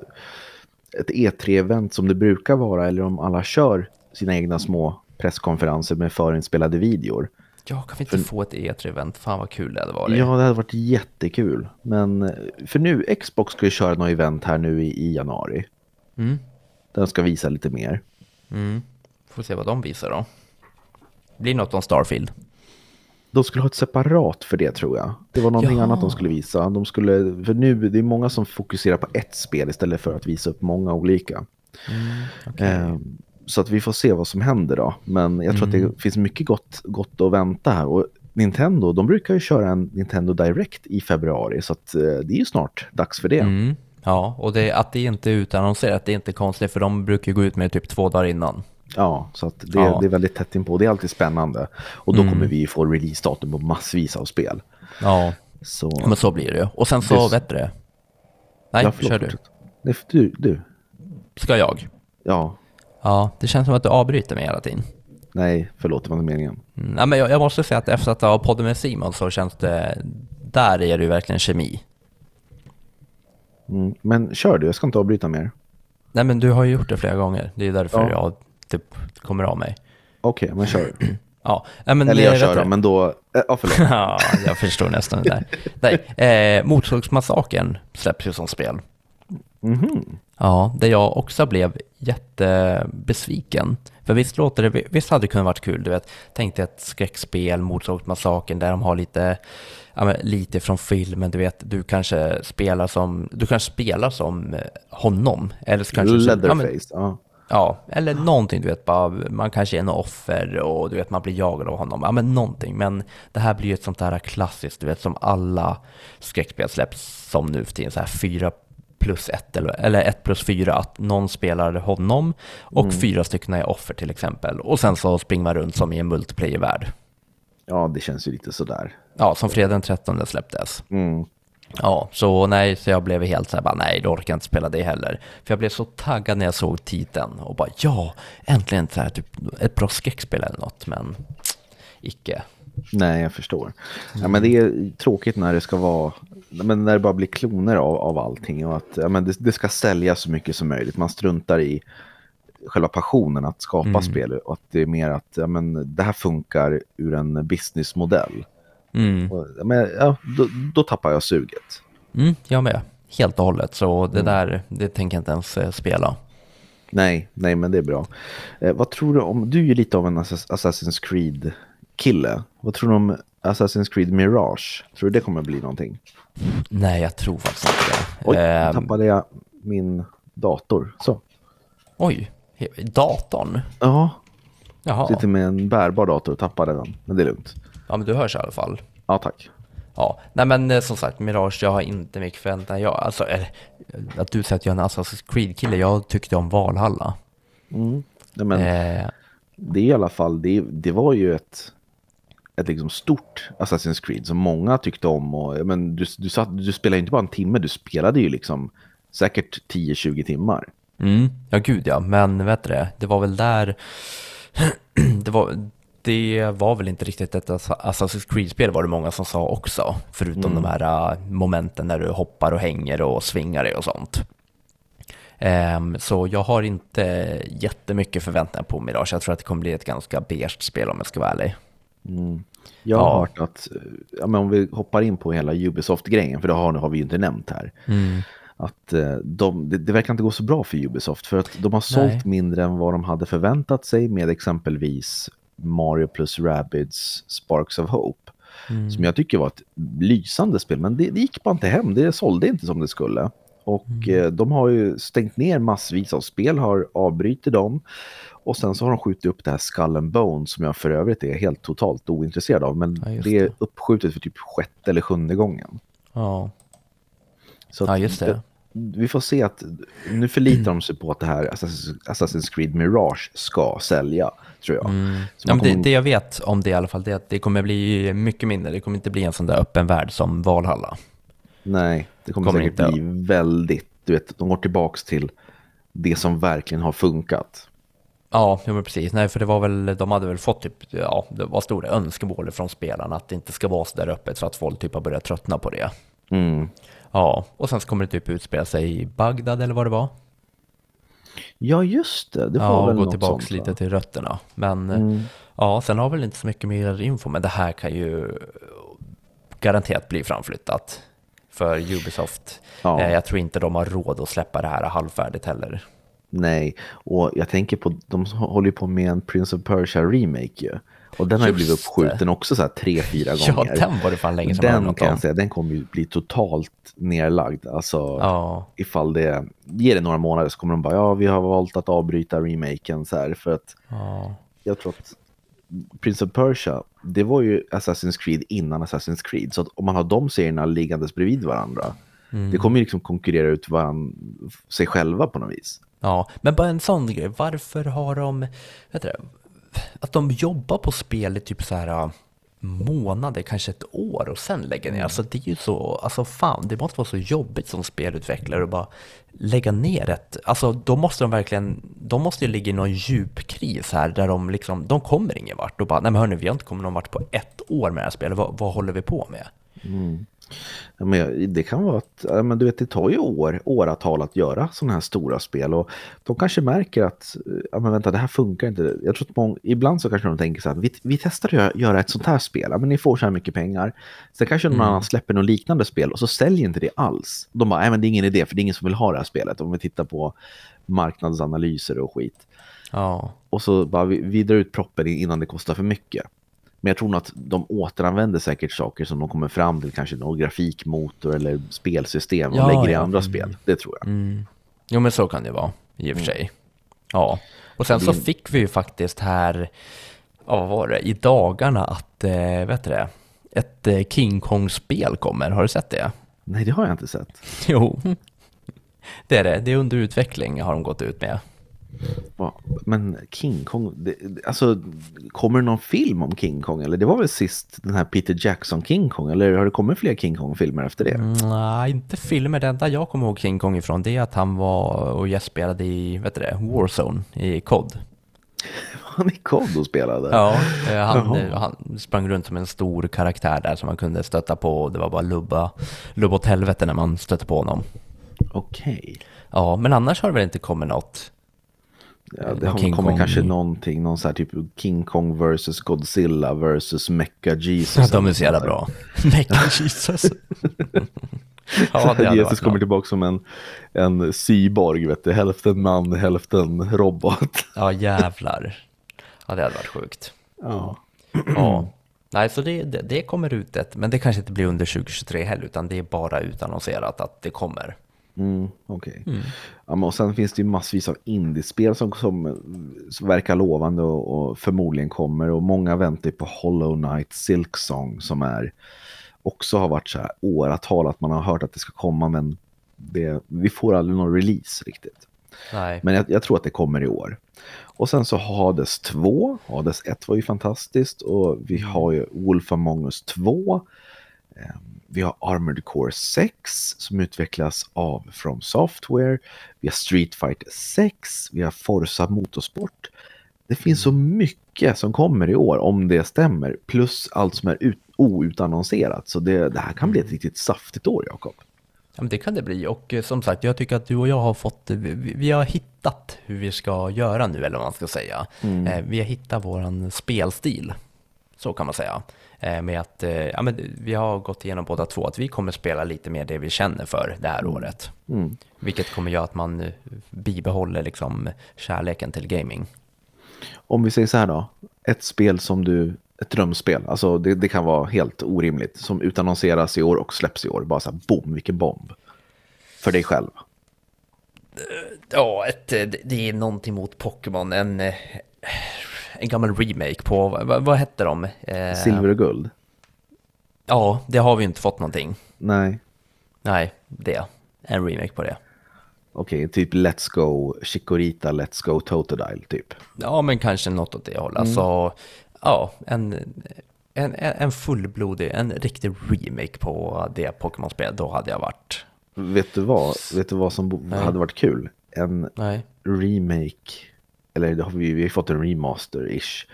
ett E3-event som det brukar vara eller om alla kör sina egna små presskonferenser med förinspelade videor. Ja, kan vi inte få ett E3-event? Fan vad kul det hade varit. Ja, det hade varit jättekul. Men eh, för nu, Xbox ska ju köra något event här nu i, i januari. Mm. Den ska visa lite mer. Mm. Får se vad de visar då. Blir något om Starfield. De skulle ha ett separat för det tror jag. Det var någonting Jaha. annat de skulle visa. De skulle, för nu, det är många som fokuserar på ett spel istället för att visa upp många olika. Eh, så att vi får se vad som händer då. Men jag tror att det finns mycket gott, gott att vänta här. Och Nintendo, de brukar ju köra en Nintendo Direct i februari. Så att eh, det är ju snart dags för det. Mm. Ja, och det, att det inte är utannonserat, det är inte konstigt för de brukar gå ut med typ två dagar innan. Ja, så att det, Ja. det är väldigt tätt inpå. Det är alltid spännande. Och då kommer vi få releasedatum på massvis av spel. Ja, Så, men så blir det ju. Och sen så, Det- vet du det? Nej, ja, förlåt, kör du. Nej, du, du. Ska jag? Ja, Ja, det känns som att du avbryter mig hela tiden. nej, förlåt, det var inte meningen. Mm, nej, men jag, jag måste säga att efter att ha podden med Simon så känns det, där är ju verkligen kemi. Mm. Men kör du, jag ska inte avbryta mer. Nej men du har ju gjort det flera gånger, det är därför Ja. jag typ kommer av mig. Okej, men kör. Ja, men Eller jag vet kör du- då, men då... eh, Ja, förlåt. ja, jag förstår nästan det där. Nej, eh, Motorsågsmassakern släpps ju som spel. Mhm. Ja, där jag också blev jättebesviken. För visst låter det, visst hade det kunnat varit kul, du vet. Tänk dig ett skräckspel, Motorsågsmassakern, där de har lite, ja, men lite från filmen, du vet. Du kanske spelar som, du kanske spelar som eh, honom. Eller så kanske... Ja, men, Leatherface, ja. ja, eller någonting, du vet, bara, man kanske är en offer och du vet, man blir jagad av honom. Ja, men någonting. Men det här blir ju ett sånt där klassiskt, du vet, som alla skräckspel släpps som nu för tiden, så här fyra plus ett eller, eller ett plus fyra, att någon spelar honom och fyra stycken är offer till exempel. Och sen så springer man runt som i en multiplayer-värld. Ja, det känns ju lite sådär. Ja, som fredag den 13 släpptes. Mm. Ja, så nej, så jag blev helt så här bara nej, då orkar jag inte spela det heller. För jag blev så taggad när jag såg titeln och bara ja, äntligen så här typ ett bra skräckspel eller något, men icke. Nej, jag förstår. Ja, men det är tråkigt när det ska vara... Men när det bara blir kloner av, av allting och att ja, men det, det ska säljas så mycket som möjligt. Man struntar i själva passionen att skapa spel och att det är mer att ja, men det här funkar ur en businessmodell. Mm. Och, ja, men, ja, då, då tappar jag suget. Mm, jag med. Helt och hållet, så det där, det tänker jag inte ens eh, spela. Nej, nej, men det är bra. Eh, vad tror du om... Du är ju lite av en Assass- Assassin's Creed-kille. Vad tror du om Assassin's Creed Mirage? Tror du det kommer bli någonting? Nej, jag tror faktiskt inte det. Oj, nu tappade jag min dator. Så. oj, datorn? Ja, Jaha, sitter med en bärbar dator och tappade den. Men det är lugnt. ja men du hörs i alla fall. Ja, tack. Ja, nej men eh, som sagt, Mirage, jag har inte mycket förväntan. Jag, alltså, eller, att du säger att jag är en Assassin's Creed-kille, jag tyckte om Valhalla. Nej, men Eh, det är i alla fall, det, det var ju ett, ett liksom stort Assassin's Creed som många tyckte om. Och, men du, du, satt, du spelade inte bara en timme, du spelade ju liksom säkert 10-20 timmar. Mm, ja gud ja, men vet du det, det var väl där, det var, det var väl inte riktigt ett Assassin's Creed-spel var det många som sa också, förutom mm. de här uh, momenten när du hoppar och hänger och svingar dig och sånt. Um, så jag har inte jättemycket förväntningar på Mirage. Jag tror att det kommer bli ett ganska beige spel om jag ska vara ärlig. Mm. Jag har ja. hört att, ja, men om vi hoppar in på hela Ubisoft-grejen, för det har, har vi ju inte nämnt här. Mm. Att eh, de, det, det, verkar inte gå så bra för Ubisoft, för att de har sålt Nej. mindre än vad de hade förväntat sig med exempelvis Mario plus Rabbids Sparks of Hope. Mm. Som jag tycker var ett lysande spel, men det, det, gick bara inte hem. Det sålde inte som det skulle. Och mm. eh, de har ju stängt ner massvis av spel, har avbrutit dem. Och sen så har de skjutit upp det här Skull and Bones som jag för övrigt är helt totalt ointresserad av. Men ja, det är uppskjutet för typ sjätte eller sjunde gången. Ja. Så ja, just det. Vi får se att nu förlitar de sig på att det här Assassin's Creed Mirage ska sälja, tror jag. Mm. Ja, kommer... det, det, jag vet om det i alla fall, det är att det kommer bli mycket mindre. Det kommer inte bli en sån där öppen värld som Valhalla. Nej, det kommer, kommer säkert inte. bli väldigt, du vet, de går tillbaks till det som verkligen har funkat. Ja, men precis. Nej, för det var väl, de hade väl fått typ, ja, det var stora önskemål från spelarna att det inte ska vara så där öppet så att folk typ har börjat tröttna på det. Mm. Ja, och sen så kommer det typ utspela sig i Bagdad eller vad det var. Ja, just det. Det var ja, väl gå tillbaka sånt, lite till rötterna. Men mm. ja, sen har väl inte så mycket mer info, men det här kan ju garanterat bli framflyttat för Ubisoft. Ja. Eh, jag tror inte de har råd att släppa det här halvfärdigt heller. Nej, och jag tänker på, de håller ju på med en Prince of Persia remake ju. Och den har ju blivit uppskjuten också så här tre, fyra gånger. Ja, den var det fan länge sedan Den kan jag säga, den kommer ju bli totalt nerlagd. Alltså, ja. ifall det ger det några månader så kommer de bara, ja, vi har valt att avbryta remaken så här för att ja. jag tror att Prince of Persia, det var ju Assassin's Creed innan Assassin's Creed. Så om man har de serierna liggandes bredvid varandra, mm. det kommer ju liksom konkurrera ut varann, sig själva på något vis. Ja, men bara en sån grej, varför har de, vet du, att de jobbar på spel i typ så här månader, kanske ett år och sen lägger ner. Mm. Alltså det är ju så, alltså fan, det måste vara så jobbigt som spelutvecklare att bara lägga ner ett, alltså då måste de verkligen, de måste ju ligga i någon djup kris här där de liksom, de kommer ingen vart och bara, nej men hörni, vi har inte kommit någon vart på ett år med det här spelet, vad, vad håller vi på med? Mm. Ja, men det kan vara att ja, men du vet, det tar ju år, åratal att göra sådana här stora spel och de kanske märker att ja, men vänta, det här funkar inte. Jag tror att många, ibland så kanske de tänker så här, vi, vi testar att göra ett sånt här spel, ja, men ni får så här mycket pengar. Sen kanske någon mm. annan släpper något liknande spel och så säljer inte det alls. De bara, nej men det är ingen idé för det är ingen som vill ha det här spelet om vi tittar på marknadsanalyser och skit. Ja. Och så bara vi, vi drar ut proppen innan det kostar för mycket. Men jag tror nog att de återanvänder säkert saker som de kommer fram till, kanske någon grafikmotor eller spelsystem och ja, lägger i andra mm. spel. Det tror jag. Mm. Jo, men så kan det vara i och för mm. sig. Ja, och sen så fick vi ju faktiskt här, ja, vad var det, i dagarna att, eh, vet du det, ett eh, King Kong-spel kommer. Har du sett det? Nej, det har jag inte sett. Jo, det är det. Det är under utveckling har de gått ut med. Men King Kong, det, alltså kommer det någon film om King Kong? Eller det var väl sist den här Peter Jackson King Kong? Eller har det kommit fler King Kong-filmer efter det? Mm, nej, inte filmer. Det enda jag kommer ihåg King Kong ifrån det är att han var och gästspelade i, vet du det, Warzone i COD. han i COD och spelade? Ja, eh, han, han, sprang runt som en stor karaktär där som man kunde stötta på. Det var bara lubba, lubba åt helvete när man stötte på honom. Okej. Okay. Ja, men annars har det väl inte kommit något Ja, det har kommit kanske någonting, någon så här typ King Kong versus Godzilla versus Mecha Jesus. de är så jävla bra. Mecha Jesus. ja, Jesus kommer tillbaka som en, en cyborg, vet du. hälften man, hälften robot. ja, jävlar. Ja, det hade varit sjukt. Ja. ja. Nej, så det, det, det, kommer ut ett, men det kanske inte blir under 2023 heller, utan det är bara utannonserat att det kommer. Mm, Okej. Okay. Mm. Ja, och sen finns det ju massvis av indiespel som, som, som verkar lovande och, och, förmodligen kommer. Och många väntar på Hollow Knight Silk Song som är också har varit så här åratal att man har hört att det ska komma men det, vi får aldrig någon release riktigt. Nej. Men jag, jag, tror att det kommer i år. Och sen så Hades 2. Hades 1 var ju fantastiskt och vi har ju Wolf Among Us 2. Vi har Armored Core 6 som utvecklas av From Software. Vi har Street Fighter 6. Vi har Forza Motorsport. det finns så mycket som kommer i år om det stämmer. Plus allt som är ut, outannonserat. Så det, det här kan bli ett riktigt saftigt år, Jakob. Ja, det kan det bli och eh, som sagt, jag tycker att du och jag har fått, vi, vi har hittat hur vi ska göra nu, eller vad man ska säga. Mm. Eh, vi har hittat våran spelstil, så kan man säga. Eh, med att, eh, ja men vi har gått igenom båda två, att vi kommer spela lite mer det vi känner för det här året. Mm. Vilket kommer göra att man eh, bibehåller liksom kärleken till gaming. Om vi säger så här då. Ett spel som du, ett drömspel, alltså det, det kan vara helt orimligt. Som utannonseras i år och släpps i år. Bara så här, boom, vilken bomb. För dig själv. Ja, ett, det- är någonting mot Pokémon, en, en gammal remake på, vad, vad hette de? Eh, Silver och guld? Ja, det har vi inte fått någonting. Nej. Nej, det. En remake på det. Okej, typ Let's Go Chikorita, Let's Go Totodile typ. Ja, men kanske något åt det hållet. Alltså, ja, en, en, en fullblodig, en riktig remake på det Pokémon-spelet. Då hade jag varit... Vet du vad? Vet du vad som Nej. hade varit kul? En Nej. remake, eller det har vi, vi har fått en remaster-ish.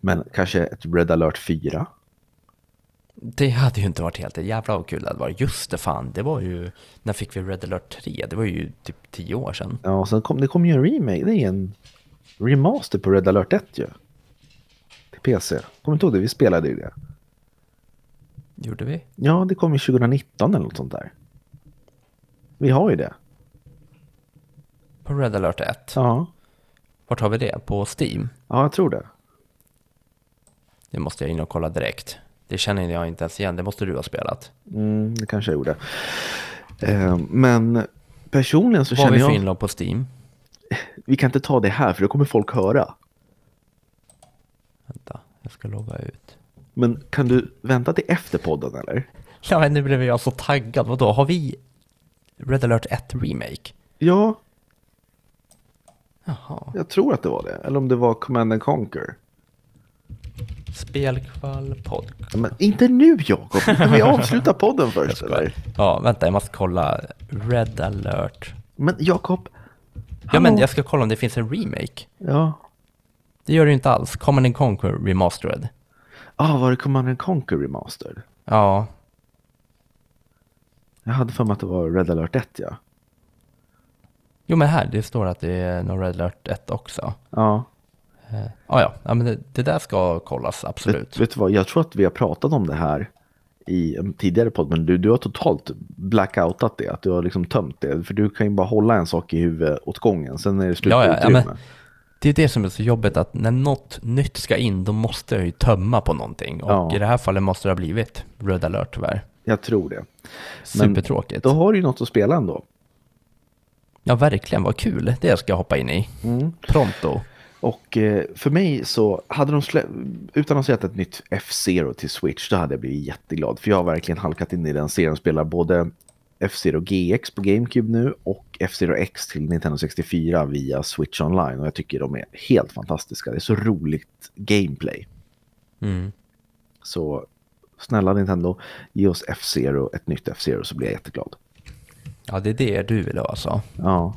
Men kanske ett Red alert 4? Det hade ju inte varit helt jävla vad kul det hade varit. Just det fan, det var ju... När fick vi Red alert 3? Det var ju typ tio år sedan. Ja, och sen kom det kom ju en remake, det är en remaster på Red alert 1 ju. Till PC. Kommer du inte ihåg det? Vi spelade ju det. Gjorde vi? Ja, det kom ju 2019 eller något sånt där. Vi har ju det. På Red alert 1? Ja, Vart har vi det? På Steam? ja jag tror det. Det måste jag in och kolla direkt. Det känner jag inte ens igen, det måste du ha spelat. Mm, det kanske jag gjorde. Eh, men personligen så Vad har känner vi för jag... inlogg på Steam? Vi kan inte ta det här för då kommer folk höra. Vänta, jag ska logga ut. Men kan du vänta till efter podden eller? Ja, men nu blev jag så taggad. Vadå, har vi Red alert 1 remake? Ja, Jaha. jag tror att det var det. Eller om det var Command and Conquer. Spelkvall podd. Ja, Men inte nu Jakob, kan vi avsluta podden först eller? Ja, vänta, jag måste kolla. Red alert. Men Jakob, Ja, men jag ska kolla om det finns en remake. Ja, Det gör det ju inte alls. Command and Conquer Remastered. ah, var det Command and Conquer Remastered? Ja, Jag hade för mig att det var Red alert 1 ja. Jo men här, det står att det är någon Red alert 1 också. Ja, Eh, Ja, ja, ja men det, det där ska kollas, absolut. vet, vet du vad, jag tror att vi har pratat om det här i en tidigare podd, men du, du har totalt blackoutat det, att du har liksom tömt det. För du kan ju bara hålla en sak i huvudet åt gången, sen är det slut Ja, ja, ja, men- Det är det som är så jobbigt, att när något nytt ska in, då måste jag ju tömma på någonting. Och Ja. i det här fallet måste det ha blivit Red alert tyvärr. Jag tror det. Supertråkigt. Då har du ju något att spela ändå. Ja, verkligen, vad kul. Det ska jag hoppa in i. Mm. Pronto. Och eh, för mig så hade de slä- utan att säga ett nytt F-Zero till Switch, då hade jag blivit jätteglad. För jag har verkligen halkat in i den serien och spelar både F-Zero GX på GameCube nu och F-Zero X till Nintendo 64 via Switch Online. Och jag tycker de är helt fantastiska. Det är så roligt gameplay. Mm. Så snälla Nintendo, ge oss F-Zero, ett nytt F-Zero så blir jag jätteglad. Ja, det är det du vill ha alltså. Ja. Ja,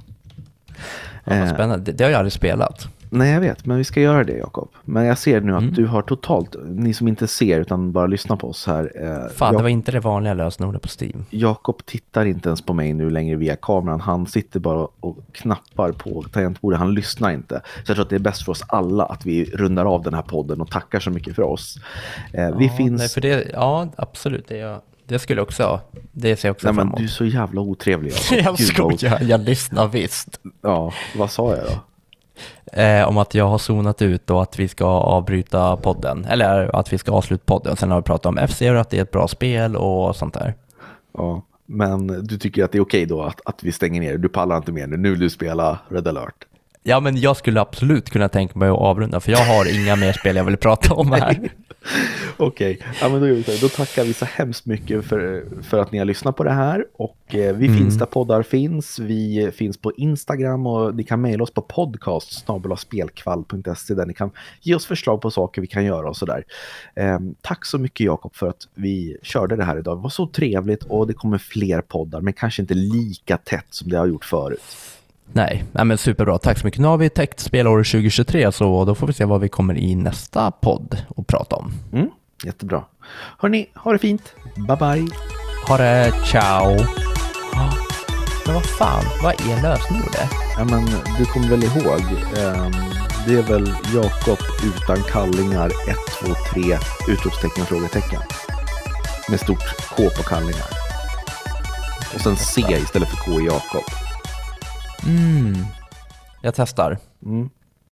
vad Eh, spännande. Det, det har jag aldrig spelat. Nej, jag vet, men vi ska göra det, Jakob. Men jag ser nu att Mm. du har totalt, ni som inte ser utan bara lyssnar på oss här. Eh, Fan, Ja- det var inte det vanliga lösenordet på Steam. Jakob tittar inte ens på mig nu längre via kameran. Han sitter bara och knappar på tangentbordet. Han lyssnar inte. Så jag tror att det är bäst för oss alla att vi rundar av den här podden och tackar så mycket för oss. Eh, vi ja, finns... Nej, för det, ja, absolut. Det, jag, det skulle jag också, det ser jag också Nej, fram men emot. du är så jävla otrevlig. Jakob. Jag Gud, skojar, jag lyssnar visst. Ja, vad sa jag då? Eh, om att jag har zonat ut och att vi ska avbryta podden. Eller att vi ska avsluta podden. Sen har vi pratat om FC och att det är ett bra spel och sånt där. Ja, men du tycker att det är okej då att, att vi stänger ner? Du pallar inte mer nu. Nu vill du spela Red alert. Ja, men jag skulle absolut kunna tänka mig att avrunda, för jag har inga mer spel jag vill prata om här. Okej, ja, men då, gör vi så här. då tackar vi så hemskt mycket för, för att ni har lyssnat på det här. Och eh, vi finns där poddar finns. Vi finns på Instagram och ni kan mejla oss på podcast där ni kan ge oss förslag på saker vi kan göra och sådär. Eh, tack så mycket Jakob för att vi körde det här idag. Det var så trevligt och det kommer fler poddar men kanske inte lika tätt som det har gjort förut. Nej, men superbra. Tack så mycket. Nu har vi täckt spelåret 2023 så då får vi se vad vi kommer i nästa podd och prata om. Mm, jättebra. Hörni, ha det fint. Bye bye. Ha det, ciao. Men vad fan, vad är lösenordet? Ja, men du kommer väl ihåg? ehm, det är väl Jakob utan kallingar 1, 2, 3 utropstecken frågetecken. Med stort K på kallingar. Och sen C istället för K i Jakob. Mm. Jag testar. Mm.